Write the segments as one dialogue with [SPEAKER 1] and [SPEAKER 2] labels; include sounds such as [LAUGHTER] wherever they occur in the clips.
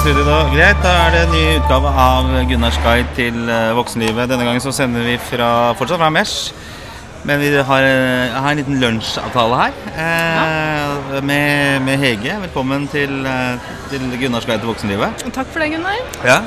[SPEAKER 1] studio da. Greit, da er det en ny utgave av Gunnars guide til eh, voksenlivet. Denne gangen så sender vi fra, fortsatt fra Mesh. Men vi har, jeg har en liten lunsjavtale her eh, med, med Hege. Velkommen til, eh, til Gunnars guide til voksenlivet.
[SPEAKER 2] Takk for det, Gunnar.
[SPEAKER 1] Ja.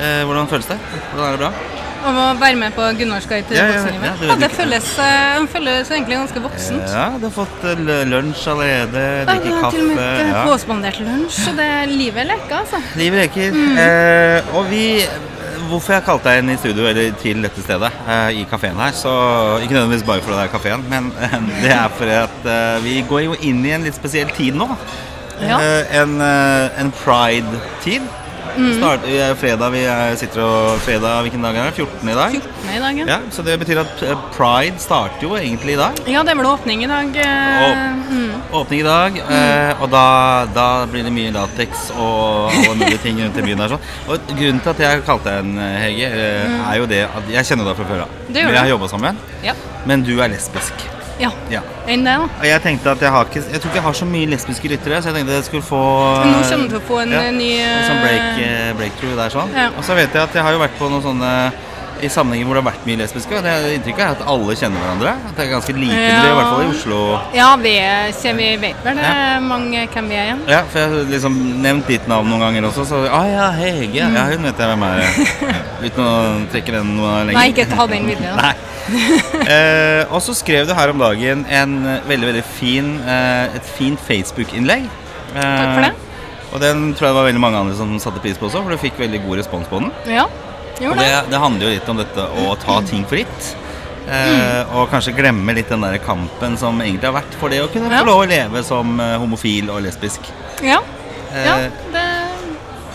[SPEAKER 1] Eh, hvordan føles det? Hvordan er det bra?
[SPEAKER 2] Å være med på Gunnars guide til
[SPEAKER 1] Ja,
[SPEAKER 2] voksenlivet.
[SPEAKER 1] ja, det
[SPEAKER 2] Ja, det føles, eh, føles egentlig ganske voksent.
[SPEAKER 1] Ja, du har fått eh, lunsj allerede, drikker
[SPEAKER 2] har til og med
[SPEAKER 1] kaffe. Ja.
[SPEAKER 2] påspandert lunsj, så det er livet leker, altså.
[SPEAKER 1] Livet leker.
[SPEAKER 2] Mm.
[SPEAKER 1] Eh, og vi Hvorfor jeg kalte deg inn i studio, eller til dette stedet, eh, i kafeen her, så Ikke nødvendigvis bare fordi det er kafeen, men eh, det er fordi at eh, vi går jo inn i en litt spesiell tid nå.
[SPEAKER 2] Ja.
[SPEAKER 1] En en pride-tid.
[SPEAKER 2] Mm.
[SPEAKER 1] Start, vi fredag, vi er, sitter og Fredag, hvilken dag er det? 14. i dag?
[SPEAKER 2] 14. i dag, ja.
[SPEAKER 1] Ja, Så det betyr at eh, pride starter jo egentlig i dag.
[SPEAKER 2] Ja, det er vel åpning i dag. eh,
[SPEAKER 1] Og-
[SPEAKER 2] mm.
[SPEAKER 1] Åpning i dag, eh, og da, da blir det mye lateks og alle mulige ting rundt i byen. her sånn. Og Grunnen til at jeg kalte deg en Hege, eh, er jo det at jeg kjenner deg fra før av. Vi har jobba sammen,
[SPEAKER 2] Ja.
[SPEAKER 1] men du er lesbisk.
[SPEAKER 2] Ja.
[SPEAKER 1] Ja.
[SPEAKER 2] Enn det, da.
[SPEAKER 1] Jeg tenkte at jeg har ikke Jeg tror ikke jeg har så mye lesbiske lyttere, så jeg tenkte jeg skulle få
[SPEAKER 2] Nå kommer du til å få en
[SPEAKER 1] ja,
[SPEAKER 2] eh, ny
[SPEAKER 1] en sånn break,
[SPEAKER 2] eh,
[SPEAKER 1] eh, breakthrough der sånn.
[SPEAKER 2] Ja.
[SPEAKER 1] Og så vet jeg at jeg har jo vært på noen sånne i sammenhenger hvor det har vært mye lesbiske. Det inntrykket er at alle kjenner hverandre. At det er ganske like
[SPEAKER 2] Ja.
[SPEAKER 1] i hvert fall i Oslo.
[SPEAKER 2] Ja, vi, ser vi vet vel det, mange hvem vi er igjen.
[SPEAKER 1] Ja, for jeg har liksom nevnt ditt navn noen ganger også, så ah, ja, Hege. Ja, hun vet jeg hvem er. Uten å trekke den noe lenger.
[SPEAKER 2] Nei, ikke ta den videre. [LAUGHS]
[SPEAKER 1] eh, og så skrev du her om dagen en eh, veldig, veldig fin, eh, et fint Facebook-innlegg. Eh,
[SPEAKER 2] Takk for det.
[SPEAKER 1] Og den tror jeg det var veldig mange andre som satte pris på også, for du fikk veldig god respons på den.
[SPEAKER 2] Ja, gjorde
[SPEAKER 1] det,
[SPEAKER 2] det.
[SPEAKER 1] det handler jo litt om dette å ta ting for gitt. Mm. Og kanskje glemme litt den der kampen som egentlig har vært for det å kunne
[SPEAKER 2] Ja.
[SPEAKER 1] få lov å leve som eh, homofil og lesbisk.
[SPEAKER 2] Ja. ja,
[SPEAKER 1] Eh,
[SPEAKER 2] det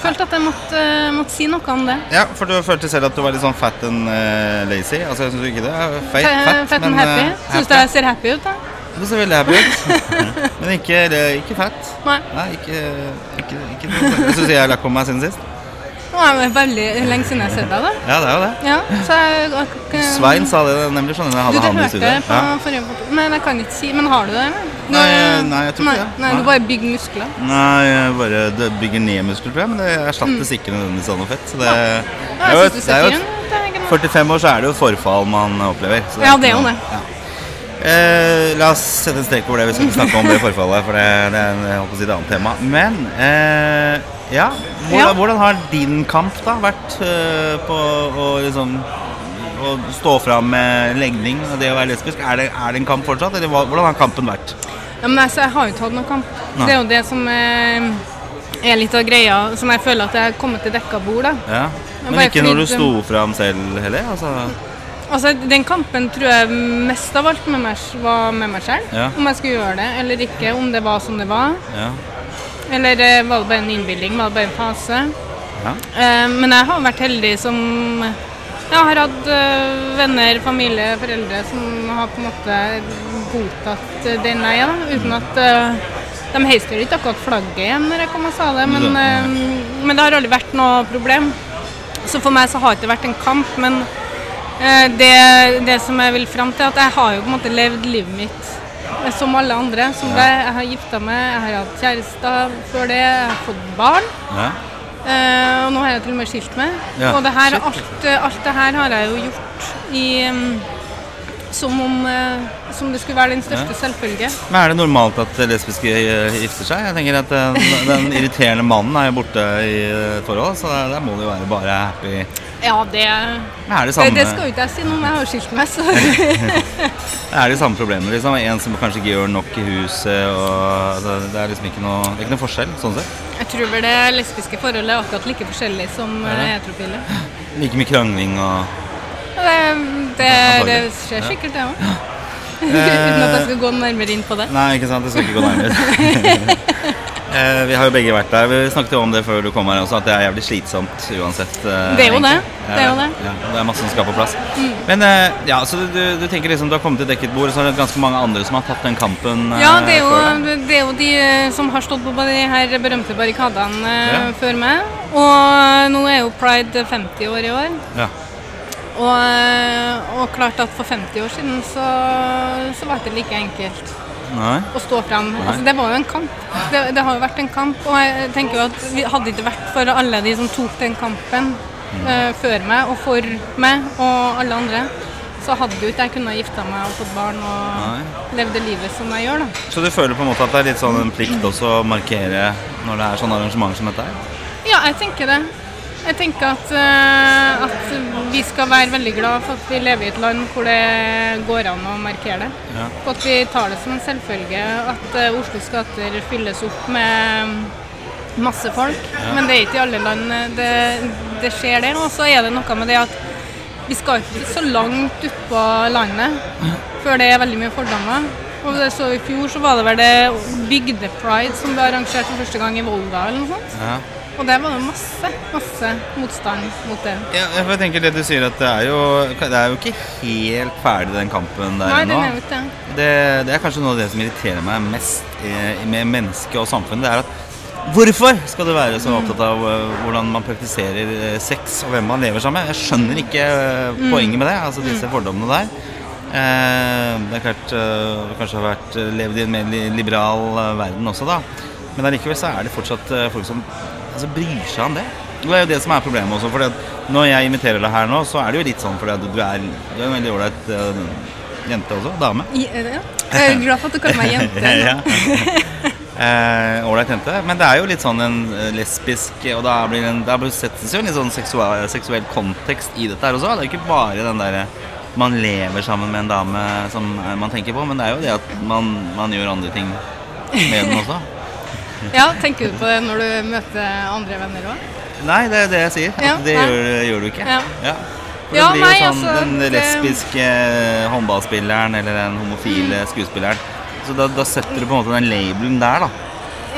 [SPEAKER 2] følte at jeg måtte, måtte si noe om det.
[SPEAKER 1] Ja, for du følte selv at du var litt sånn fat and uh, lazy. Altså, jeg syns ikke det feit, fat,
[SPEAKER 2] Fett and
[SPEAKER 1] men
[SPEAKER 2] happy.
[SPEAKER 1] eh,
[SPEAKER 2] Syns du jeg ser happy ut, da?
[SPEAKER 1] Du ser veldig happy ut. [LAUGHS] men ikke, ikke fat.
[SPEAKER 2] Nei.
[SPEAKER 1] Nei, ikke, ikke, ikke Jeg syns jeg lagt på meg siden sist.
[SPEAKER 2] Nå er det veldig lenge siden jeg har sett deg, da.
[SPEAKER 1] Ja, det er jo det.
[SPEAKER 2] Ja, så jeg, jeg,
[SPEAKER 1] Svein sa det nemlig da jeg
[SPEAKER 2] Du,
[SPEAKER 1] hadde
[SPEAKER 2] det
[SPEAKER 1] han i
[SPEAKER 2] hørte
[SPEAKER 1] studio.
[SPEAKER 2] jeg
[SPEAKER 1] Ja.
[SPEAKER 2] forrige foto. Men jeg kan ikke si Men har du det? eller? Du,
[SPEAKER 1] Nei, nei, jeg tror ikke det.
[SPEAKER 2] Nei, du bare bygger muskler.
[SPEAKER 1] Nei, jeg bare det bygger ned muskler, tror jeg, men det erstattes ikke nødvendigvis av noe fett. Så det,
[SPEAKER 2] Ja,
[SPEAKER 1] det er
[SPEAKER 2] jeg synes du
[SPEAKER 1] det er jo
[SPEAKER 2] ser fin ut. det er ikke
[SPEAKER 1] 45 år så er det jo forfall man opplever. så
[SPEAKER 2] Ja, det er jo det.
[SPEAKER 1] Ja. Eh, la oss sette en strek over det. Vi skal ikke snakke om det forfallet, for det, det er jeg holdt på å si et annet tema. Men eh, ja, hvordan,
[SPEAKER 2] Ja.
[SPEAKER 1] hvordan har din kamp da vært eh, på å liksom å stå fram med legning og det å være lesbisk? Er det, er det en kamp fortsatt, eller hvordan har kampen vært?
[SPEAKER 2] Ja, men altså, jeg har jo ikke hatt noen kamp.
[SPEAKER 1] Nei.
[SPEAKER 2] Det er jo det som er, er litt av greia, som jeg føler at jeg har kommet til dekka bord. da.
[SPEAKER 1] Ja. Men ikke når du sto fram selv heller? Altså.
[SPEAKER 2] Altså, Den kampen tror jeg mest av alt med meg, var med meg selv.
[SPEAKER 1] Ja.
[SPEAKER 2] Om jeg skulle gjøre det eller ikke, om det var som det var.
[SPEAKER 1] Ja.
[SPEAKER 2] Eller det var det bare en innbilning, var det bare en fase.
[SPEAKER 1] Ja.
[SPEAKER 2] Eh, Men jeg har vært heldig som Jeg har hatt eh, venner, familie, foreldre som har på en måte godtatt eh, den jeg er, uten at eh, De heiste jo ikke akkurat flagget igjen når jeg kom og sa det, men, eh, men det har aldri vært noe problem. Så for meg så har det ikke vært en kamp, men eh, det, det som jeg vil fram til, at jeg har jo på en måte levd livet mitt eh, som alle andre. Som ja. Jeg har gifta meg, jeg har hatt kjærester før det, jeg har fått barn.
[SPEAKER 1] Ja.
[SPEAKER 2] Eh, og nå har jeg til og med skilt meg.
[SPEAKER 1] Ja,
[SPEAKER 2] og det her, alt, eh, alt det her har jeg jo gjort i mm, som om eh, som det skulle være den største selvfølge.
[SPEAKER 1] Men er det normalt at lesbiske eh, gifter seg? Jeg tenker at den, den irriterende mannen er jo borte i forhold, så der må det jo være bare happy.
[SPEAKER 2] Ja, det,
[SPEAKER 1] er det
[SPEAKER 2] det,
[SPEAKER 1] samme,
[SPEAKER 2] det skal jo ikke jeg si noe om, jeg har skilt meg, så Det [LAUGHS]
[SPEAKER 1] er det samme problemet? Liksom? En som kanskje ikke gjør nok i huset, og altså, det er liksom ikke noe, det er ikke noe forskjell sånn sett?
[SPEAKER 2] jeg tror vel det lesbiske forholdet er akkurat like forskjellig som
[SPEAKER 1] det?
[SPEAKER 2] eh, heterofile. [GASPS]
[SPEAKER 1] Like mye krangling og
[SPEAKER 2] Det, det, det skjer sikkert, det òg. [GASPS] [LAUGHS] Uten at jeg skal gå nærmere inn på det.
[SPEAKER 1] Nei, ikke sant, det skal ikke gå nærmere. [LAUGHS] Eh, vi har jo begge vært der. Vi snakket jo om det før du kom her også, at det er jævlig slitsomt uansett. eh,
[SPEAKER 2] Det er jo det. Det er jo det.
[SPEAKER 1] Ja, det er masse som skal på plass. Men eh, ja, så du, du tenker liksom du har kommet til dekket bord, så er det ganske mange andre som har tatt den kampen eh,
[SPEAKER 2] Ja, det er, jo, det er jo de eh, som har stått på de her berømte barrikadene eh,
[SPEAKER 1] Ja.
[SPEAKER 2] før meg. Og nå er jo pride 50 år i år.
[SPEAKER 1] Ja.
[SPEAKER 2] Og, og klart at for 50 år siden så, så var det like enkelt. Å stå fram. Altså, det var jo en kamp. Det, det, har jo vært en kamp. Og jeg tenker jo at vi hadde ikke vært for alle de som tok den kampen uh, før meg og for meg og alle andre, så hadde jo ikke jeg kunnet gifta meg og fått barn og Nei. levd det livet som jeg gjør, da.
[SPEAKER 1] Så du føler på en måte at det er litt sånn en plikt også å markere når det er sånne arrangementer som dette her?
[SPEAKER 2] Ja, jeg tenker det. Jeg tenker at, uh, at, vi skal være veldig glad for at vi lever i et land hvor det går an å markere det. Ja. Og at vi tar det som en selvfølge at uh, Oslos gater fylles opp med masse folk. Ja. Men det er ikke i alle land det, det skjer der. Og så er det noe med det at vi skal ikke så langt utpå landet før det er veldig mye fordommer. Og det så I fjor så var det vel det bygdepride som ble arrangert for første gang i Volda. eller noe sånt. Ja. Og der var det masse masse motstand mot det.
[SPEAKER 1] Ja, jeg tenker det du sier at det er jo, det er jo ikke helt ferdig den kampen der ennå.
[SPEAKER 2] Det.
[SPEAKER 1] det. Det er kanskje noe av det som irriterer meg mest med mennesket og samfunnet. Det er at Hvorfor skal du være så opptatt av uh, hvordan man praktiserer uh, sex og hvem man lever sammen med? Jeg skjønner ikke mm. poenget med det, altså disse mm. fordommene der. det er klart vi kanskje har vært levd i en mer liberal verden også, da. Men allikevel så er det fortsatt folk som altså, bryr seg om det. Det er jo det som er problemet også. For når jeg inviterer deg her nå, så er det jo litt sånn fordi du er, du er en veldig ålreit jente også. Dame.
[SPEAKER 2] Ja, jeg er glad for at du kaller meg jente. [LAUGHS] ja.
[SPEAKER 1] Eh, ålreit eh, jente. Men det er jo litt sånn en eh, lesbisk Og da blir det, da settes jo en litt sånn seksuell, seksuell, kontekst i dette her også. Det er jo ikke bare den derre man lever sammen med en dame som man tenker på, men det er jo det at man, man gjør andre ting med den også.
[SPEAKER 2] Ja, tenker du på det når du møter andre venner òg?
[SPEAKER 1] Nei, det er det jeg sier. Ja, det gjør, gjør, du ikke. Ja. ja. For det blir jo nei, sånn altså, den lesbiske det... håndballspilleren eller den homofile skuespilleren så da, da, setter du på en måte den labelen der, da.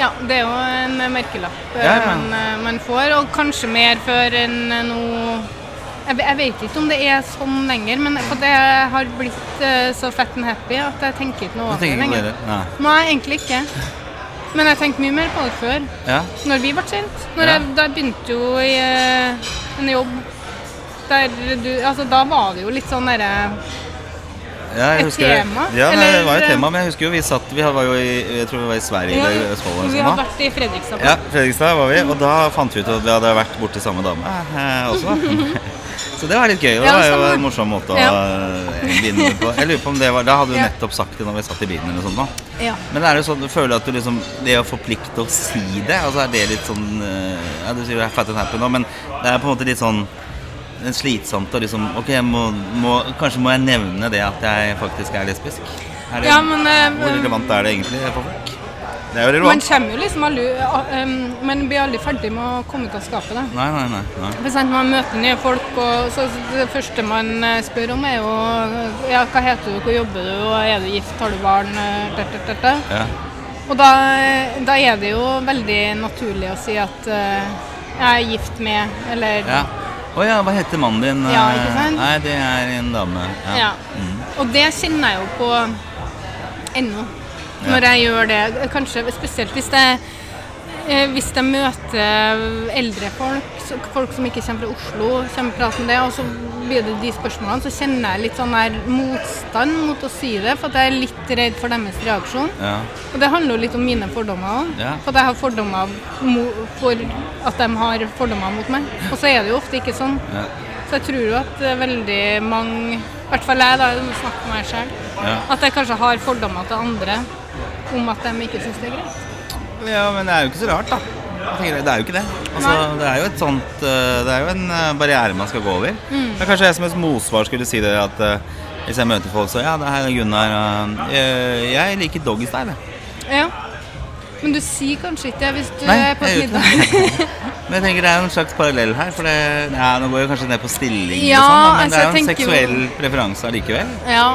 [SPEAKER 2] Ja, det er jo en merkelapp ja, ja. Man, eh, man, får, og kanskje mer før enn nå jeg, jeg, vet ikke om det er sånn lenger, men det har blitt så fett and happy at jeg tenker ikke noe over det lenger. Nei. Nei, egentlig ikke. Men jeg tenkte mye mer på det før. Ja. Når vi ble kjent. Når jeg, da begynte jo i uh, en jobb der du Altså, da var det jo litt sånn derre
[SPEAKER 1] ja, et husker, tema? Ja, nei, det var et tema, men jeg husker jo vi satt Vi var jo i jeg tror vi var i Sverige ja, eller
[SPEAKER 2] Østfold. Vi hadde vært i Fredrikstad.
[SPEAKER 1] Ja, Fredrikstad var vi, og da fant vi ut at vi hadde vært borti samme dame eh, også. [LAUGHS] Så det var litt gøy. Og det var jo en morsom måte å begynne på. Jeg lurer på om det var Da hadde du nettopp sagt det når vi satt i bilen eller noe sånt da. Ja. Men er det sånn, du føler at du liksom Det å forplikte å si det, altså er det litt sånn eh, Ja, du sier er fat and happy nå, men det er på en måte litt sånn slitsomt å liksom Ok, må, må, kanskje må jeg nevne det at jeg faktisk er lesbisk? Er det, ja, men, uh, hvor relevant er det egentlig for folk?
[SPEAKER 2] Det er. Man kommer jo liksom aldri um, Man blir aldri ferdig med å komme ut av skapet. Da.
[SPEAKER 1] Nei, nei, nei, nei.
[SPEAKER 2] For eksempel, Man møter nye folk, og så det første man eh, spør om, er jo Ja, hva heter du, hvor jobber du, og er du gift, har du barn? Dette, Ja. Og da, da, er det jo veldig naturlig å si at uh, jeg er gift med, eller
[SPEAKER 1] ja. Å oh, ja, hva heter mannen din?
[SPEAKER 2] Ja, ikke sant?
[SPEAKER 1] Nei, det er en dame. Ja. ja.
[SPEAKER 2] Mm. Og det kjenner jeg jo på ennå, når jeg gjør det. Kanskje spesielt hvis det Eh, hvis jeg møter eldre folk, folk som ikke kommer fra Oslo, kommer prat om det, og så blir det de spørsmålene, så kjenner jeg litt sånn her motstand mot å si det, for jeg er litt redd for deres reaksjon. Ja. Og det handler jo litt om mine fordommer òg. Ja. For jeg har fordommer for at de har fordommer mot meg. Og så er det jo ofte ikke sånn. Ja. Så jeg tror jo at veldig mange, i hvert fall jeg, da, jeg må med meg sjøl, at jeg kanskje har fordommer til andre om at de ikke syns det er greit.
[SPEAKER 1] Ja, men det er jo ikke så rart, da. Det er jo ikke det. Altså, det er jo et sånt eh, Det er jo en eh, barriere man skal gå over. Mm. Men kanskje jeg som et motsvar skulle si det at uh, hvis jeg møter folk så Ja, det her er Gunnar. Jeg, jeg liker doggystyle.
[SPEAKER 2] Ja. Men du sier kanskje ikke det hvis du Nei, er på et middag? [LAUGHS]
[SPEAKER 1] men jeg tenker det er en slags parallell her. For det, ja, nå går jo kanskje ned på stilling, ja, sånn, men altså, det er jo en seksuell jo... preferanse allikevel.
[SPEAKER 2] Ja,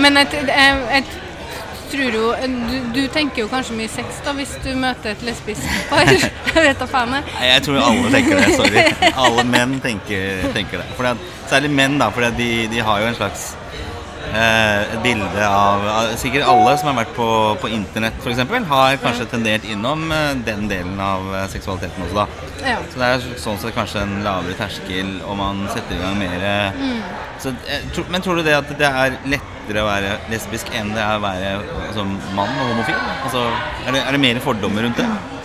[SPEAKER 2] men et, et, et tror jo du, du, tenker jo kanskje mye sex da hvis du møter et lesbisk par. [LAUGHS] jeg vet da faen.
[SPEAKER 1] Jeg. jeg tror alle tenker det. Sorry. Alle menn tenker, tenker det. Fordi særlig menn, da, for de, de, har jo en slags et bilde av Sikkert alle som har vært på, på internett f.eks., har kanskje tendert innom eh, den delen av eh, seksualiteten også, da. Ja. Så det er sånn sett kanskje en lavere terskel, og man setter i gang mer mm Så, men tror du det at det er lettere å være lesbisk enn det er å være altså, mann og homofil? Altså, er, det, er det mer fordommer rundt det?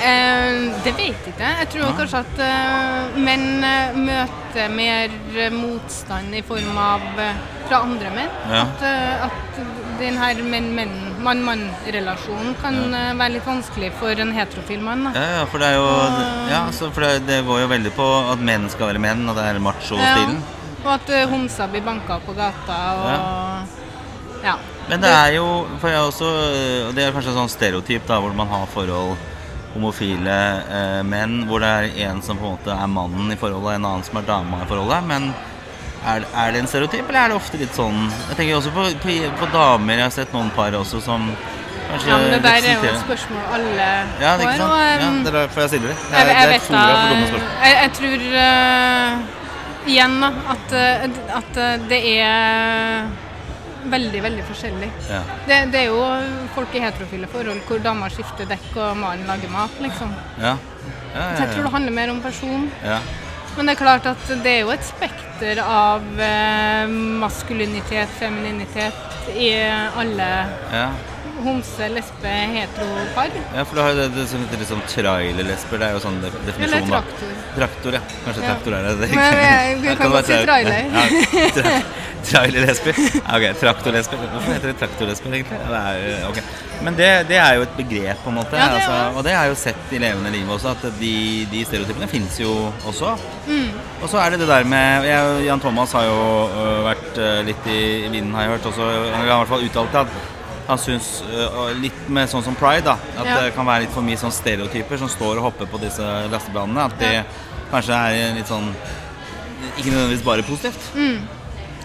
[SPEAKER 2] Eh, det vet jeg ikke. Jeg tror kanskje at eh, menn eh, møter mer eh, motstand i form av eh, fra andre menn.
[SPEAKER 1] Ja.
[SPEAKER 2] At, at den her menn-menn, mann-mann-relasjonen kan ja. være litt vanskelig for en heterofil mann.
[SPEAKER 1] Ja, ja, for det jo ja, altså, for det, det går jo veldig på at menn skal være menn, og det er macho-stilen.
[SPEAKER 2] Og at eh, homser blir banka på gata og ja.
[SPEAKER 1] Men det er jo for jeg også, det er kanskje en sånn stereotyp da, hvor man har forhold homofile eh, menn, hvor det er en som på en måte er mannen i forholdet, en annen som er dama i forholdet. Men er, er det en stereotyp, eller er det ofte litt sånn Jeg tenker også på, på, på damer. Jeg har sett noen par også som kanskje
[SPEAKER 2] ja, men det der er jo et spørsmål alle
[SPEAKER 1] Ja,
[SPEAKER 2] får. og,
[SPEAKER 1] Ja, det er derfor jeg stiller det. Det
[SPEAKER 2] Jeg,
[SPEAKER 1] er,
[SPEAKER 2] jeg
[SPEAKER 1] det er
[SPEAKER 2] vet
[SPEAKER 1] dumme spørsmål.
[SPEAKER 2] jeg, jeg tror uh, igjen da, at, eh, at eh, det er veldig, veldig forskjellig.
[SPEAKER 1] Ja.
[SPEAKER 2] Det, det er jo folk i heterofile forhold hvor damer skifter dekk og mannen lager mat, liksom.
[SPEAKER 1] Ja. Ja,
[SPEAKER 2] Så jeg tror det handler mer om person.
[SPEAKER 1] ja.
[SPEAKER 2] Men det er klart at det er jo et spekter av eh, maskulinitet, femininitet i alle
[SPEAKER 1] ja.
[SPEAKER 2] homse, lesbe, heteropar.
[SPEAKER 1] Ja, for du har jo det, det som heter liksom trailerlesber. Det er jo sånn de- definisjon.
[SPEAKER 2] Eller
[SPEAKER 1] da.
[SPEAKER 2] traktor.
[SPEAKER 1] Traktor, ja. Kanskje
[SPEAKER 2] Ja.
[SPEAKER 1] traktor er det. det
[SPEAKER 2] Men [LAUGHS]
[SPEAKER 1] Ja,
[SPEAKER 2] kan
[SPEAKER 1] det
[SPEAKER 2] godt si trailer.
[SPEAKER 1] Ja, trailerlesber. Ja, Ok, traktorlesber. Hvorfor heter det traktorlesber, egentlig? Det er, ok. Men det, det er jo et begrep, på en måte.
[SPEAKER 2] Ja, det
[SPEAKER 1] altså, og det er jo sett i levende liv også, at de, de stereotypene fins jo også.
[SPEAKER 2] Mm.
[SPEAKER 1] Og så er det det der med jeg, Jan Thomas har jo øh, vært øh, litt i, i vinden, har jeg hørt. Også, han har i hvert fall uttalt det at han syns uh, litt med sånn som pride, da, at
[SPEAKER 2] Ja.
[SPEAKER 1] det kan være litt for mye sånn stereotyper som står og hopper på disse lasteblandene. At det
[SPEAKER 2] Ja.
[SPEAKER 1] kanskje er litt sånn Ikke nødvendigvis bare positivt.
[SPEAKER 2] Mm.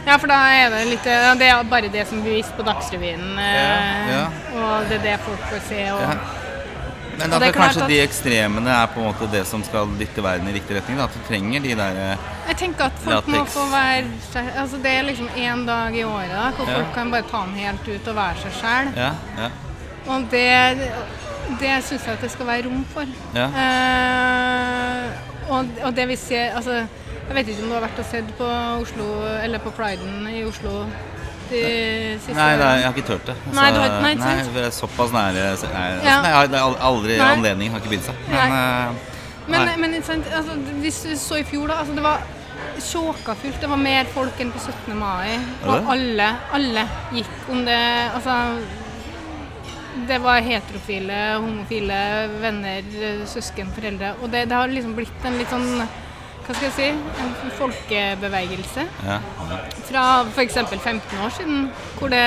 [SPEAKER 2] Ja, for da er det litt Det er bare det som blir vist på Dagsrevyen. Eh,
[SPEAKER 1] Ja.
[SPEAKER 2] Og det er det folk får se. Og,
[SPEAKER 1] Ja. Men at
[SPEAKER 2] det
[SPEAKER 1] kanskje de ekstremene er på en måte det som skal dytte verden i riktig retning. Da. At du trenger de der øh,
[SPEAKER 2] Jeg tenker at folk må få være Altså Det er liksom én dag i året da, hvor
[SPEAKER 1] Ja.
[SPEAKER 2] folk kan bare ta den helt ut og være seg sjæl.
[SPEAKER 1] Ja, ja,
[SPEAKER 2] Og det, det syns jeg at det skal være rom for.
[SPEAKER 1] ja.
[SPEAKER 2] Eh, og, og det vi ser Altså, jeg vet ikke om du har vært og sett på Oslo Eller på Priden i Oslo de siste
[SPEAKER 1] Nei, nei, jeg har ikke turt det. Altså,
[SPEAKER 2] Nei, du har nei, ikke
[SPEAKER 1] nei,
[SPEAKER 2] sant?
[SPEAKER 1] vi er såpass nære nei, altså,
[SPEAKER 2] Ja.
[SPEAKER 1] nei, jeg har- Det aldri
[SPEAKER 2] Nei.
[SPEAKER 1] anledning, har ikke begynt seg. Men, øh,
[SPEAKER 2] Men, men altså, hvis du så i fjor, da altså, Det var sjåkafullt. Det var mer folk enn på 17. mai. Og alle, alle gikk om det Altså Det var heterofile, homofile, venner, søsken, foreldre. Og det, det har liksom blitt en litt sånn Hva skal jeg si? En folkebevegelse.
[SPEAKER 1] ja, ja.
[SPEAKER 2] Fra f.eks. 15 år siden, hvor det,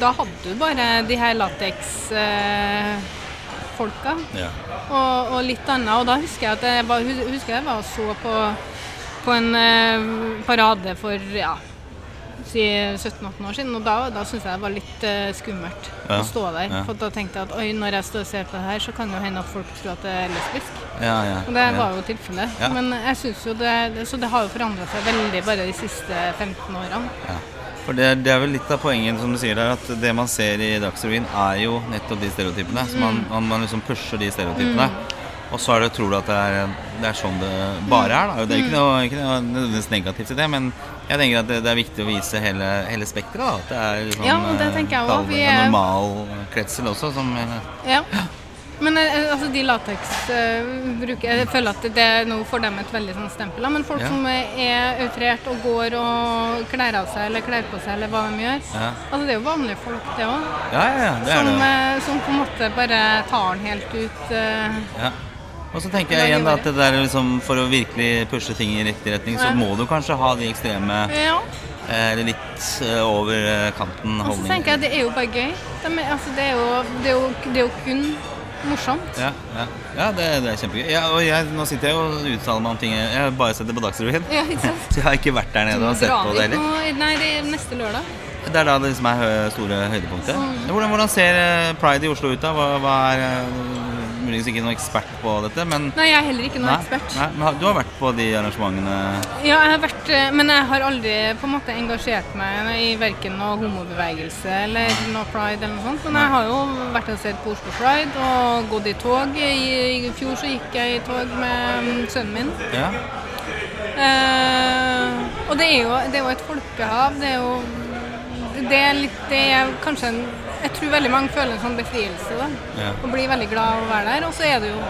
[SPEAKER 2] da hadde du bare de her lateks-folka.
[SPEAKER 1] ja.
[SPEAKER 2] Og, og litt annet. Og da husker jeg at jeg var, husker jeg var og så på, på en eh, parade for ja, si 17-18 år siden. Og da, da syntes jeg det var litt eh, skummelt
[SPEAKER 1] Ja,
[SPEAKER 2] å stå der.
[SPEAKER 1] ja.
[SPEAKER 2] For da tenkte jeg at oi, når jeg står og ser på det her, så kan det jo hende at folk tror at det er lesbisk.
[SPEAKER 1] ja, ja.
[SPEAKER 2] Og det var jo tilfellet.
[SPEAKER 1] Ja.
[SPEAKER 2] Men jeg synes jo det, det Så det har jo forandra seg veldig bare de siste 15 årene.
[SPEAKER 1] Ja. For det, det er vel litt av poenget som du sier der, at det man ser i Dagsrevyen, er jo nettopp de stereotypene. Så man, man, man liksom pusher de stereotypene. Og så er det, tror du at det er, det er sånn det bare er. Da. Det er ikke noe, ikke noe nødvendigvis negativt i det, men jeg tenker at det, det er viktig å vise hele, hele spekteret. At det er liksom,
[SPEAKER 2] Ja, det
[SPEAKER 1] eh,
[SPEAKER 2] tenker jeg også. Vi
[SPEAKER 1] en
[SPEAKER 2] er-
[SPEAKER 1] normal kretsel også, som eh,
[SPEAKER 2] Ja. Men eh, altså, de lateksbruker uh, Jeg føler at det er nå får dem et veldig sånn stempel. Men folk
[SPEAKER 1] Ja.
[SPEAKER 2] som er outrert og går og kler av seg eller kler på seg eller hva de gjør
[SPEAKER 1] Ja.
[SPEAKER 2] Altså Det er jo vanlige folk, det òg.
[SPEAKER 1] Ja,
[SPEAKER 2] Som, eh, som på en måte bare tar den helt ut. eh.
[SPEAKER 1] Og så tenker jeg igjen da, at det der liksom, for å virkelig pushe ting i riktig retning, så må du kanskje ha de ekstreme
[SPEAKER 2] Ja.
[SPEAKER 1] eh, Eller litt eh, over kanten kanten
[SPEAKER 2] Og så tenker jeg at det er jo bare gøy. De altså, det, er jo, det, er jo, det er jo kun morsomt.
[SPEAKER 1] Ja, ja. ja det, det er kjempegøy. Ja, og jeg, nå sitter jeg og uttaler meg om ting Jeg har bare sett det på Dagsrevyen.
[SPEAKER 2] Ja. [LAUGHS]
[SPEAKER 1] Så jeg har ikke vært der nede og sett på det heller.
[SPEAKER 2] Nei, det er neste lørdag.
[SPEAKER 1] Det er da det liksom er store høydepunktet.
[SPEAKER 2] Mm.
[SPEAKER 1] Hvordan, hvordan ser eh, Pride i Oslo ut da? Hva, hva er eh, Muligens ikke noen ekspert på dette, men
[SPEAKER 2] Nei, jeg er heller ikke noen
[SPEAKER 1] Nei,
[SPEAKER 2] ekspert.
[SPEAKER 1] Nei, men du har vært på de arrangementene?
[SPEAKER 2] Ja, jeg har vært, eh, men jeg har aldri på en måte engasjert meg i verken noe homobevegelse eller noe pride eller noe sånt. Men jeg har jo vært og sett på Oslo Pride og gått i tog. I, I fjor så gikk jeg i tog med mm, sønnen min.
[SPEAKER 1] Ja.
[SPEAKER 2] Eh, Og det er, jo, det er jo et folkehav. Det er jo det er, litt, det er kanskje en Jeg tror veldig mange føler en sånn befrielse. da,
[SPEAKER 1] Ja.
[SPEAKER 2] Og blir veldig glad av å være der. Og så er det jo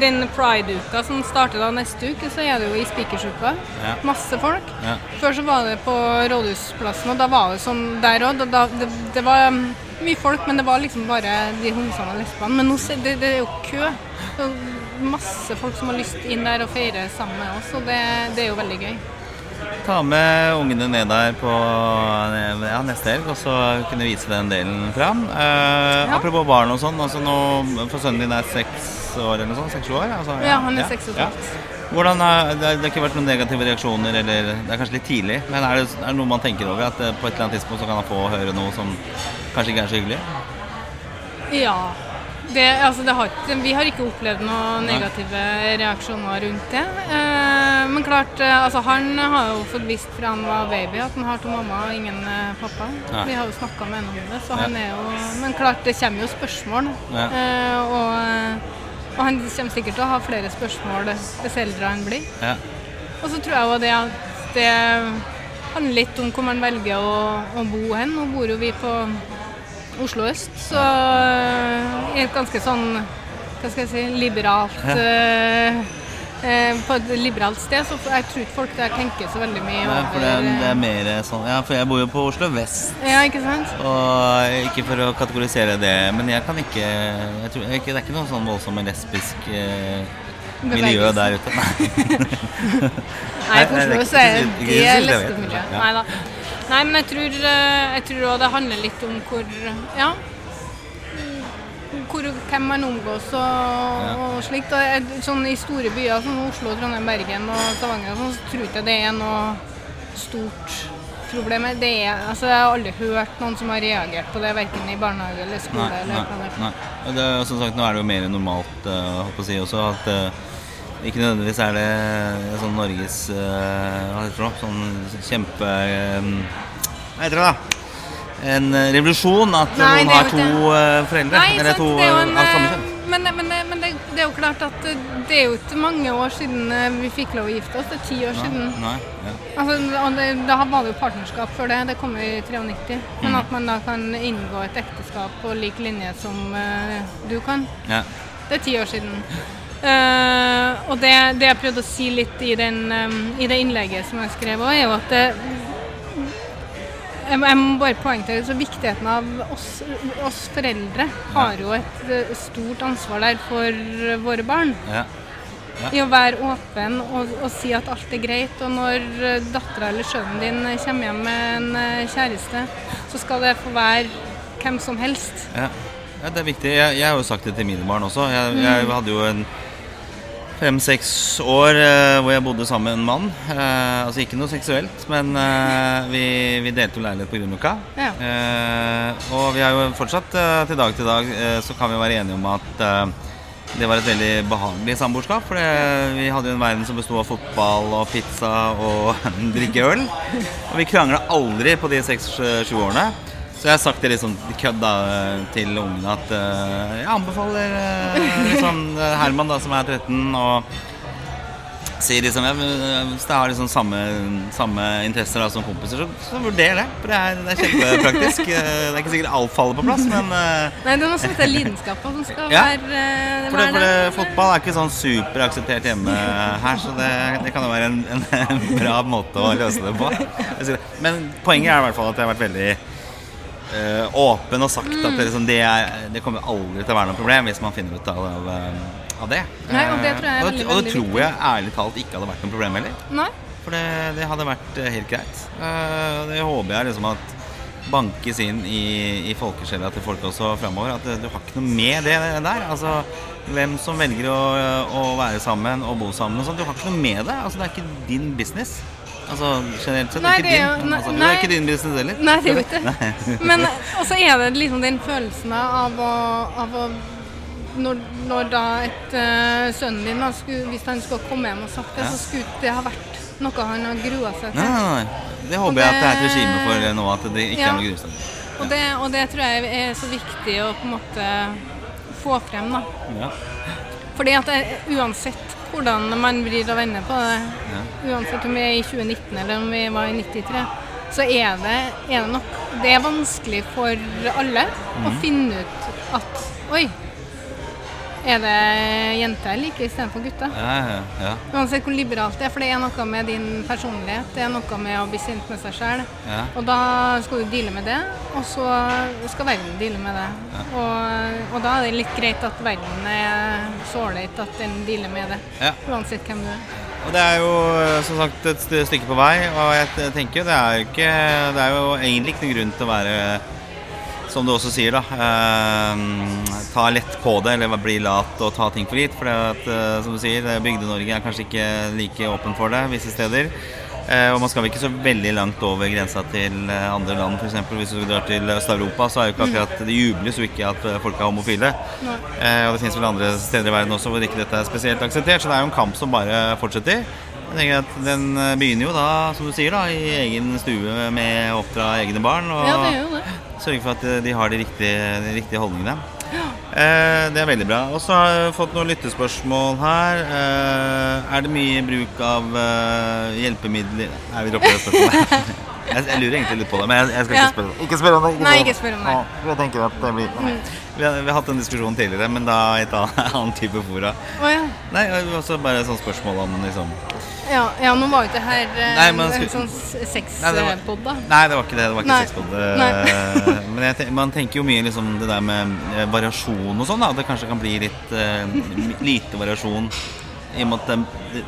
[SPEAKER 2] den pride-uka som starter da neste uke, så er det jo i Spikersuppa.
[SPEAKER 1] Ja.
[SPEAKER 2] Masse folk.
[SPEAKER 1] Ja.
[SPEAKER 2] Før så var det på Rådhusplassen, og da var det sånn der òg. Det, det var um, mye folk, men det var liksom bare de homsene og lesbene. Men nå det, det er jo kø. Det er masse folk som har lyst inn der og feire sammen med oss, og det, det er jo veldig gøy.
[SPEAKER 1] Ta med ungene ned der på ja, neste helg, og så kunne vise den delen fram. Eh, Apropos barn og sånn, altså nå, for sønnen din er seks år eller noe sånt? Seks-sju år? Altså,
[SPEAKER 2] Ja, han er seks og et.
[SPEAKER 1] Hvordan er, det, det har ikke vært noen negative reaksjoner, eller det er kanskje litt tidlig, men er det, er det noe man tenker over? At eh, på et eller annet tidspunkt så kan han få høre noe som kanskje ikke er så hyggelig?
[SPEAKER 2] Ja. Det, altså det har, vi har ikke opplevd noen negative reaksjoner rundt det. Eh, men klart, eh, altså han har jo fått visst fra han var baby at han har to mamma og ingen eh, pappa.
[SPEAKER 1] Ja.
[SPEAKER 2] Vi har jo snakka med henne om det, så han er jo Men klart, det kommer jo spørsmål.
[SPEAKER 1] Ja.
[SPEAKER 2] Eh, og, og han kommer sikkert til å ha flere spørsmål dess eldre han blir.
[SPEAKER 1] Ja.
[SPEAKER 2] Og så tror jeg jo det at det handler litt om hvor man velger å, å bo hen. Nå bor jo vi på Oslo øst, så i et ganske sånn hva skal jeg si, liberalt ja. eh, På et liberalt sted, så jeg tror ikke folk der tenker så veldig mye
[SPEAKER 1] Nei, for det,
[SPEAKER 2] over
[SPEAKER 1] det er mer sånn Ja, for jeg bor jo på Oslo vest.
[SPEAKER 2] Ja, ikke sant?
[SPEAKER 1] Og ikke for å kategorisere det, men jeg kan ikke jeg tror, ikke, Det er ikke noe sånn voldsomt lesbisk eh, miljø der ute. Nei. [LAUGHS]
[SPEAKER 2] Nei, på
[SPEAKER 1] er
[SPEAKER 2] Oslo så er det lesbemiljø. Nei da. Nei, men jeg tror, øh, jeg tror også det handler litt om hvor Ja. Hvor, hvem man omgås og, og slikt. Og sånn I store byer som Oslo, Trondheim, Bergen og Stavanger sånn, så tror jeg ikke det er noe stort problem. Det er, altså, jeg har aldri hørt noen som har reagert på det, verken i barnehage eller skole.
[SPEAKER 1] Nei,
[SPEAKER 2] eller
[SPEAKER 1] nei, nei. Det, som sagt, nå er det jo mer normalt uh, håper jeg å si også at eh, ikke nødvendigvis er det sånn Norges eh, Hva heter det? Sånn kjempe eh, Hva heter det, da? En eh, revolusjon at
[SPEAKER 2] Nei,
[SPEAKER 1] noen har to eh, foreldre.
[SPEAKER 2] Nei,
[SPEAKER 1] eller
[SPEAKER 2] sant,
[SPEAKER 1] to
[SPEAKER 2] det
[SPEAKER 1] eh,
[SPEAKER 2] en,
[SPEAKER 1] av samme
[SPEAKER 2] eh,
[SPEAKER 1] kjønn.
[SPEAKER 2] men, men, men det, det er jo klart at eh, det er jo ikke mange år siden eh, vi fikk lov å gifte oss. Det er ti år siden.
[SPEAKER 1] Nei, ja.
[SPEAKER 2] Altså, det, da var det jo partnerskap før det. Det kom i 93.
[SPEAKER 1] Mm.
[SPEAKER 2] Men at man da kan inngå et ekteskap på lik linje som uh, du kan,
[SPEAKER 1] ja.
[SPEAKER 2] det er ti år siden. Eh, og det, det jeg prøvde å si litt i, den, um, i det innlegget som jeg skrev òg, er jo at det, jeg, jeg må bare poengtere så viktigheten av oss, oss foreldre har jo et eh, stort ansvar der for våre barn.
[SPEAKER 1] ja.
[SPEAKER 2] I å være åpen og, og si at alt er greit. Og når eh, dattera eller sønnen din kommer hjem med en eh, kjæreste, så skal det få være hvem som helst.
[SPEAKER 1] Ja. ja, det er viktig. Jeg, jeg har jo sagt det til mine barn også. Jeg,
[SPEAKER 2] Mm.
[SPEAKER 1] jeg hadde jo en fem-seks år eh, hvor jeg bodde sammen med en mann. Eh, altså ikke noe seksuelt, men eh, vi, vi delte jo leilighet på Grünerløkka.
[SPEAKER 2] Ja.
[SPEAKER 1] Eh, og vi har jo fortsatt til dag til dag så kan vi være enige om at det var et veldig behagelig samboerskap. For vi hadde jo en verden som besto av fotball og pizza og [LAUGHS] drikke øl. Og vi krangla aldri på de seks-sju årene. Så jeg har sagt det liksom kødd da, til ungene at uh, jeg anbefaler uh, liksom, eh, Herman, da, som er 13, og sier liksom jeg, Hvis jeg har liksom samme, samme interesser da, som kompiser, så, så vurder det. For det er, det er kjempepraktisk. Eh, Det er ikke sikkert alt faller på plass, men uh,
[SPEAKER 2] Nei, det er noe som heter lidenskapen som skal
[SPEAKER 1] Ja.
[SPEAKER 2] være, uh,
[SPEAKER 1] for, det, for det, fotball er ikke sånn superakseptert hjemme her, så det, det kan jo være en, en [LAUGHS] bra måte å løse det på. Men poenget er i hvert fall at jeg har vært veldig eh, åpen og sagt at det, liksom, det, er, det kommer aldri til å være noe problem hvis man finner ut av, av, eh, av det.
[SPEAKER 2] Nei, og det tror jeg er
[SPEAKER 1] veldig, og, og det tror jeg ærlig talt ikke hadde vært noe problem heller.
[SPEAKER 2] Nei.
[SPEAKER 1] For det, det hadde vært eh, helt greit. Eh, det håper jeg liksom at bankes inn i, i folkesjela til folk også framover. At eh, du har ikke noe med det der. Altså, hvem som velger å, å være sammen og bo sammen og sånn. Du har ikke noe med det. Altså, det er ikke din business. Altså generelt sett.
[SPEAKER 2] Nei,
[SPEAKER 1] det er ikke din.
[SPEAKER 2] jo- nei-
[SPEAKER 1] altså, det er ikke din business heller.
[SPEAKER 2] Nei, det er jo ikke det. [LAUGHS] Men også er det liksom den følelsen av å, av å når, når da et uh, sønnen din da, skulle, Hvis han skulle komme hjem og sagt det,
[SPEAKER 1] Ja.
[SPEAKER 2] så skulle det ha vært noe han har grua seg til.
[SPEAKER 1] nei, nei. nei. Det håper jeg at det er et regime for nå, at det ikke
[SPEAKER 2] Ja.
[SPEAKER 1] er noe grusomt.
[SPEAKER 2] Og det, og det tror jeg er så viktig å på en måte få frem. da.
[SPEAKER 1] Ja.
[SPEAKER 2] Fordi at det, uansett hvordan man vrir og vender på det,
[SPEAKER 1] Ja.
[SPEAKER 2] uansett om vi er i 2019 eller om vi var i 93, så er det, er det nok Det er vanskelig for alle å finne ut at Oi, er det jenter jeg liker istedenfor gutter?
[SPEAKER 1] Ja, ja.
[SPEAKER 2] Uansett hvor liberalt det er, for det er noe med din personlighet, det er noe med å bli kjent med seg sjøl.
[SPEAKER 1] Ja.
[SPEAKER 2] Og da skal du deale med det, og så skal verden deale med det. Og, og da er det litt greit at verden er så ålreit at den dealer med det.
[SPEAKER 1] Ja.
[SPEAKER 2] Uansett hvem du er.
[SPEAKER 1] Og det er jo som sagt et stykke på vei, og jeg tenker det er jo ikke Det er jo egentlig ikke noen grunn til å være som du også sier, da. Eh, ta lett på det, eller bli lat og ta ting for gitt. For det at, eh, som du sier, det- Bygde-Norge er kanskje ikke like åpen for det visse steder. Eh, og man skal vel ikke så veldig langt over grensa til eh, andre land, f.eks. Hvis du drar til Øst-Europa, så er jo ikke akkurat Det jubles jo ikke at eh, folk er homofile. Eh, og det fins vel andre steder i verden også hvor ikke dette er spesielt akseptert. Så det er jo en kamp som bare fortsetter. Jeg tenker at Den eh, begynner jo da, som du sier, da, i egen stue med å oppdra egne barn. Og
[SPEAKER 2] Ja, det jo det.
[SPEAKER 1] sørge for at eh, de har de riktige, de riktige holdningene. Eh, det er veldig bra. Og så har jeg fått noen lyttespørsmål her. Eh, er det mye bruk av eh, hjelpemidler Nei, vi dropper det spørsmålet. [LAUGHS] jeg, jeg lurer egentlig litt på det, men jeg, jeg skal ikke spørre Ikke spør om det!
[SPEAKER 2] Nei, ikke spør om det.
[SPEAKER 1] Nå, jeg tenker at det blir vi, har, vi har hatt en diskusjon tidligere, men da i et annet, [LAUGHS] type fora.
[SPEAKER 2] Oh, ja.
[SPEAKER 1] Nei, også bare sånn spørsmål om liksom
[SPEAKER 2] Ja, ja, nå var jo ikke her eh,
[SPEAKER 1] Nei, men
[SPEAKER 2] en sånn
[SPEAKER 1] Nei, det var-
[SPEAKER 2] sexpod, da.
[SPEAKER 1] Nei, det var ikke det. Det var ikke sexpod. Eh, [LAUGHS] Men jeg, man tenker jo mye liksom det der med eh, variasjon og sånn. da, det kanskje kan bli litt eh, lite variasjon. I og med at det,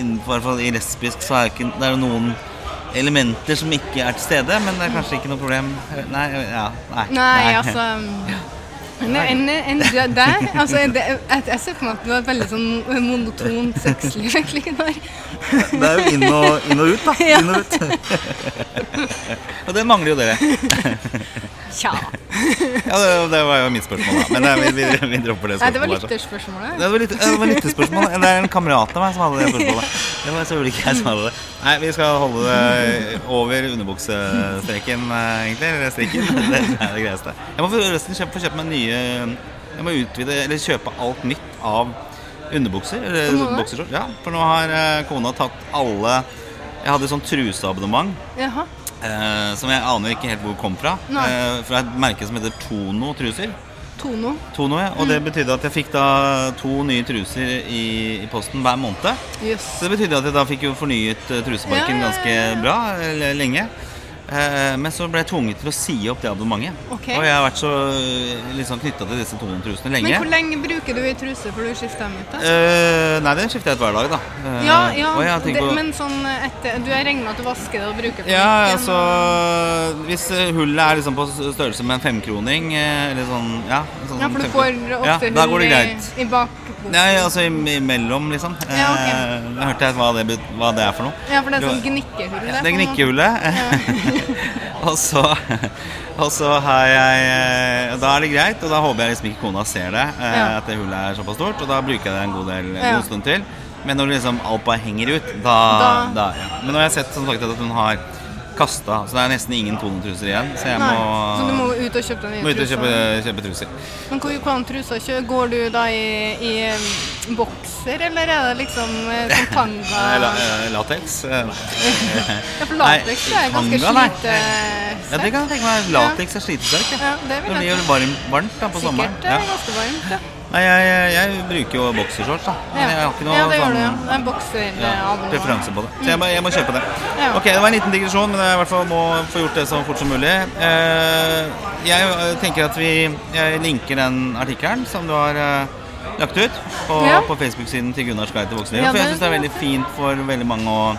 [SPEAKER 1] innenfor, i lesbisk så er det, ikke, det er noen elementer som ikke er til stede, men det er kanskje ikke noe problem. Nei, ja, nei.
[SPEAKER 2] Nei, altså [LAUGHS] en, en, en, der, altså det, jeg, ser for meg at du har et veldig sånn monotont sexliv, egentlig. Der.
[SPEAKER 1] Det er jo inn og, inn og ut, da. [LAUGHS] Inn og ut. [LAUGHS] og det mangler jo dere.
[SPEAKER 2] Tja.
[SPEAKER 1] Ja, det, det var jo mitt spørsmål, da. Men vi, vi, vi dropper det
[SPEAKER 2] Nei, det var
[SPEAKER 1] spørsmålet.
[SPEAKER 2] lytterspørsmålet.
[SPEAKER 1] Det var litt, det var. Det er en kamerat av meg som hadde det spørsmålet. Det var selvfølgelig ikke jeg som hadde det. Nei, vi skal holde det over underbuksestreken, eh, egentlig. Eller strikken. [LAUGHS] Det er det greieste. Jeg må forresten kjøpe, kjøpe meg nye Jeg må utvide, eller kjøpe alt nytt av underbukser. Eller boksershorts. Ja, for nå har eh, kona tatt alle Jeg hadde sånn truseabonnement.
[SPEAKER 2] Jaha.
[SPEAKER 1] Eh, som jeg aner ikke helt hvor kom fra. Eh, fra et merke som heter Tono truser.
[SPEAKER 2] Tono.
[SPEAKER 1] Tono, ja. Og
[SPEAKER 2] Mm.
[SPEAKER 1] det betydde at jeg fikk da to nye truser i, i posten hver måned.
[SPEAKER 2] Yes.
[SPEAKER 1] Så det betydde at jeg da fikk jo fornyet eh, truseparken
[SPEAKER 2] Ja, ja,
[SPEAKER 1] ganske bra, eller lenge. Eh, Men så ble jeg tvunget til å si opp det abonnementet.
[SPEAKER 2] Okay.
[SPEAKER 1] Og jeg har vært så eh, liksom knytta til disse 200 trusene lenge.
[SPEAKER 2] Men hvor lenge bruker du i truse før du skifter dem ut? da?
[SPEAKER 1] Eh, nei, det skifter jeg ut hver dag, da. Uh,
[SPEAKER 2] Ja, ja, det,
[SPEAKER 1] på-
[SPEAKER 2] men sånn etter Du har regner med at du vasker det og bruker det
[SPEAKER 1] Ja, altså
[SPEAKER 2] ja,
[SPEAKER 1] Hvis hullet er liksom på størrelse med en femkroning, eller sånn Ja, sånn
[SPEAKER 2] Ja, for du får ofte
[SPEAKER 1] ja,
[SPEAKER 2] hull i,
[SPEAKER 1] greit.
[SPEAKER 2] i bakposen?
[SPEAKER 1] Nei, altså im- imellom, liksom.
[SPEAKER 2] Ja,
[SPEAKER 1] okay. uh, hørte jeg hva det, hva det er for noe.
[SPEAKER 2] Ja, for det er sånn gnikkehull.
[SPEAKER 1] Det er
[SPEAKER 2] gnikkehullet.
[SPEAKER 1] gnikkehullet. [LAUGHS] [LAUGHS] og så Og så har jeg eh, Da er det greit, og da håper jeg liksom ikke kona ser det. eh,
[SPEAKER 2] Ja.
[SPEAKER 1] At det hullet er såpass stort, og da bruker jeg det en god del
[SPEAKER 2] Ja.
[SPEAKER 1] noen stund til. Men når liksom alt bare henger ut, da,
[SPEAKER 2] Da-
[SPEAKER 1] da ja. Men nå har jeg sett som sagt at hun har kasta, så det er nesten ingen tonetruser igjen. Så jeg
[SPEAKER 2] Nei,
[SPEAKER 1] må,
[SPEAKER 2] så du må ut og kjøpe deg nye
[SPEAKER 1] må ut og kjøpe, kjøpe truser.
[SPEAKER 2] Men hvor, hvordan truser kjø- Går du da i, i um, bokser, eller er det liksom [LAUGHS] sånn tanga?
[SPEAKER 1] La- eh, Lateks? eh. [LAUGHS]
[SPEAKER 2] Ja, for lateks er ganske slitesterkt.
[SPEAKER 1] Ja, det kan jeg tenke meg. Lateks er slitesterkt. Ja.
[SPEAKER 2] Ja, det
[SPEAKER 1] Det blir jo varmt, varmt da, på sommeren.
[SPEAKER 2] Sikkert
[SPEAKER 1] Ja.
[SPEAKER 2] ganske varmt. Ja.
[SPEAKER 1] Nei, jeg, jeg, jeg bruker jo boksershorts, da. Men jeg har ikke noe
[SPEAKER 2] ja, det gjør
[SPEAKER 1] sånn
[SPEAKER 2] du, ja. Det er en bokser
[SPEAKER 1] ja, preferanse på det. Så jeg må, jeg må kjøpe det.
[SPEAKER 2] Ja.
[SPEAKER 1] Ok, det var en liten digresjon, men jeg i hvert fall må få gjort det så fort som mulig. Eh, jeg eh, tenker at vi jeg linker den artikkelen som du har eh, lagt ut på,
[SPEAKER 2] Ja.
[SPEAKER 1] på Facebook-siden til Gunnar guide til voksenlivet. For jeg
[SPEAKER 2] det-
[SPEAKER 1] syns det er veldig fint for veldig mange å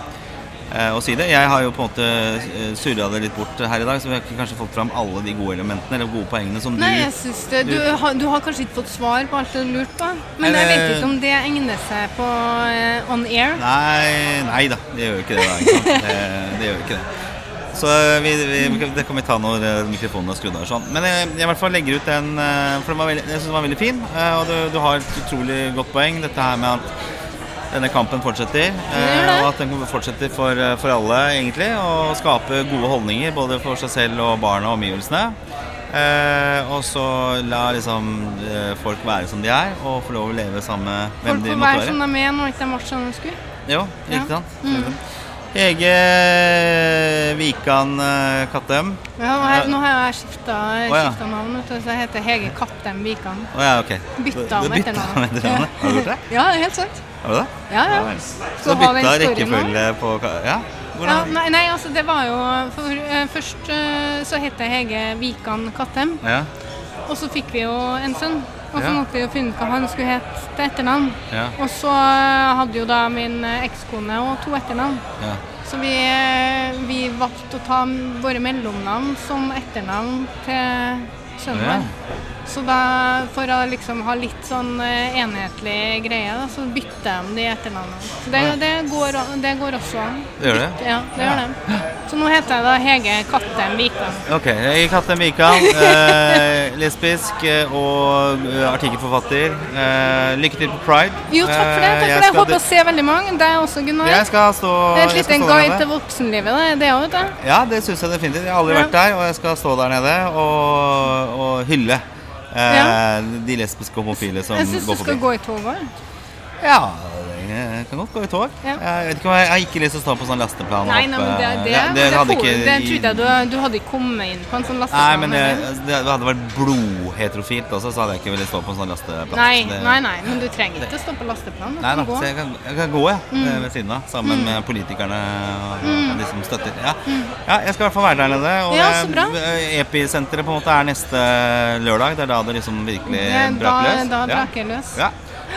[SPEAKER 1] å si det. Jeg har jo på en måte eh, surra det litt bort her i dag, så vi har ikke kanskje fått fram alle de gode elementene eller gode poengene som
[SPEAKER 2] Nei,
[SPEAKER 1] du
[SPEAKER 2] jeg synes det. Du,
[SPEAKER 1] du-
[SPEAKER 2] har, du har kanskje ikke fått svar på alt du lurt på. Men jeg vet ikke om det egner seg på uh, on air.
[SPEAKER 1] Nei, nei da, det gjør jo ikke det. da? Det, det gjør ikke det. Så eh, vi, vi, det kan vi ta når eh, mikrofonen er skrudd av. Sånn. Men jeg, jeg i hvert fall legger ut den, eh, for den var veldig, jeg syns den var veldig fin. eh, Og du, du har et utrolig godt poeng, dette her med at denne kampen fortsetter. eh. Og at den fortsetter for, eh, for alle, egentlig. Og skape gode holdninger både for seg selv og barna og omgivelsene. Eh, og så la liksom eh, folk være som de er, og få lov å leve sammen med hvem
[SPEAKER 2] Folk
[SPEAKER 1] de
[SPEAKER 2] får
[SPEAKER 1] måtte
[SPEAKER 2] være
[SPEAKER 1] være.
[SPEAKER 2] som de er når ikke de ble som de skulle.
[SPEAKER 1] Jo,
[SPEAKER 2] Ja.
[SPEAKER 1] ikke sant?
[SPEAKER 2] Mm.
[SPEAKER 1] Hege Vikan eh, Kattem.
[SPEAKER 2] Ja, her, nå har jeg skifta
[SPEAKER 1] Å, ja.
[SPEAKER 2] navn, så jeg heter Hege Kattem Vikan.
[SPEAKER 1] Å ja, ok.
[SPEAKER 2] Bytta om etternavnet.
[SPEAKER 1] Har du gjort det? [LAUGHS]
[SPEAKER 2] Ja, det er helt sant.
[SPEAKER 1] Har det det?
[SPEAKER 2] Ja, ja.
[SPEAKER 1] vel. Så
[SPEAKER 2] du
[SPEAKER 1] bytta rekkefølge på Ja?
[SPEAKER 2] Ja, nei, nei, altså det var jo for, uh, Først uh, så het jeg Hege Vikan Kattem,
[SPEAKER 1] Ja.
[SPEAKER 2] og så fikk vi jo en sønn. Og så
[SPEAKER 1] Ja.
[SPEAKER 2] måtte vi jo finne ut hva han skulle hete til etternavn.
[SPEAKER 1] Ja.
[SPEAKER 2] Og så eh, hadde jo da min ekskone og to etternavn.
[SPEAKER 1] ja.
[SPEAKER 2] Så vi, vi valgte å ta våre mellomnavn som etternavn til sønnen
[SPEAKER 1] Ja.
[SPEAKER 2] vår. Så da, for å liksom ha litt sånn eh, enhetlig greie, da, så bytter de de etternavnene. Det, det, går, det går også an.
[SPEAKER 1] Det gjør det?
[SPEAKER 2] Ja, det gjør det. Så nå heter jeg da Hege Kattem Vikan.
[SPEAKER 1] Ok, Hege Kattem Vikan. Eh, lesbisk eh, og eh, artikkelforfatter. Eh, lykke til på Pride.
[SPEAKER 2] Jo, takk for det. Takk for det. Jeg håper å se veldig mange. Er også, Gunnar.
[SPEAKER 1] Jeg skal stå
[SPEAKER 2] det er et lite guide til voksenlivet, det, det òg, vet du.
[SPEAKER 1] Ja, det syns jeg definitivt. Jeg har aldri
[SPEAKER 2] Ja.
[SPEAKER 1] vært der, og jeg skal stå der nede og, og hylle eh,
[SPEAKER 2] Ja.
[SPEAKER 1] de lesbiske og homofile som
[SPEAKER 2] Jeg syns du skal gå i toget.
[SPEAKER 1] Ja, jeg kan godt gå i tog.
[SPEAKER 2] Ja.
[SPEAKER 1] Jeg ikke jeg, jeg har ikke lyst til å stå på sånn lasteplan.
[SPEAKER 2] Nei, nei, men det,
[SPEAKER 1] eh,
[SPEAKER 2] det,
[SPEAKER 1] ja,
[SPEAKER 2] det,
[SPEAKER 1] hadde ikke
[SPEAKER 2] det trodde jeg du, du hadde ikke kommet inn på en sånn lasteplan.
[SPEAKER 1] Nei, men det, det hadde vært blodheterofilt også, så hadde jeg ikke villet stå på en sånn lasteplan.
[SPEAKER 2] Nei,
[SPEAKER 1] Det-
[SPEAKER 2] nei, nei, men du trenger ikke å stå på lasteplan. Du
[SPEAKER 1] Nei da,
[SPEAKER 2] gå.
[SPEAKER 1] jeg kan, jeg kan gå jeg,
[SPEAKER 2] Mm.
[SPEAKER 1] eh, ved siden av, sammen med politikerne og, og de som støtter. Ja. ja, jeg skal i hvert fall være der nede. Og
[SPEAKER 2] Mm. Ja, så bra.
[SPEAKER 1] eh, Episenteret på en måte er neste lørdag. Det er da det liksom virkelig braker løs.
[SPEAKER 2] da braker jeg løs.
[SPEAKER 1] Ja.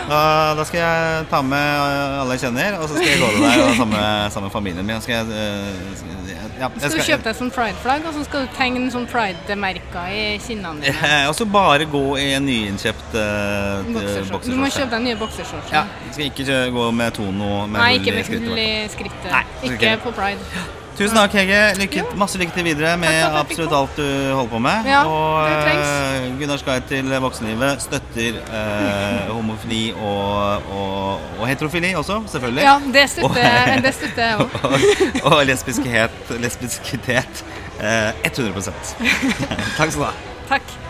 [SPEAKER 1] Da, da skal jeg ta med eh, alle jeg kjenner, og så skal jeg gå til deg og sammen med, familien min. Skal jeg, eh, skal- ja, jeg
[SPEAKER 2] Skal du kjøpe deg sånn pride-flagg, og så skal du tegne sånn pride-merker i kinnene dine.
[SPEAKER 1] Ja, Og så bare gå i en nyinnkjøpt uh,
[SPEAKER 2] Boksershorts. Du må kjøpe deg nye boksershorts.
[SPEAKER 1] Ja, jeg skal ikke gå med Tono med
[SPEAKER 2] Nei, ikke med hull
[SPEAKER 1] i
[SPEAKER 2] skrittet.
[SPEAKER 1] Nei,
[SPEAKER 2] ikke
[SPEAKER 1] ikke.
[SPEAKER 2] på pride.
[SPEAKER 1] Tusen takk, Hege. Lykke, masse lykke til videre med absolutt alt du holder på med.
[SPEAKER 2] Ja,
[SPEAKER 1] og eh, Gunnars guide til voksenlivet støtter eh, [LAUGHS] homofili og, og, og heterofili også, selvfølgelig.
[SPEAKER 2] Ja, det støtter jeg det støtter jeg òg. [LAUGHS]
[SPEAKER 1] og, og lesbiskhet, lesbiskitet eh, 100 [LAUGHS] Takk skal du ha.
[SPEAKER 2] Takk.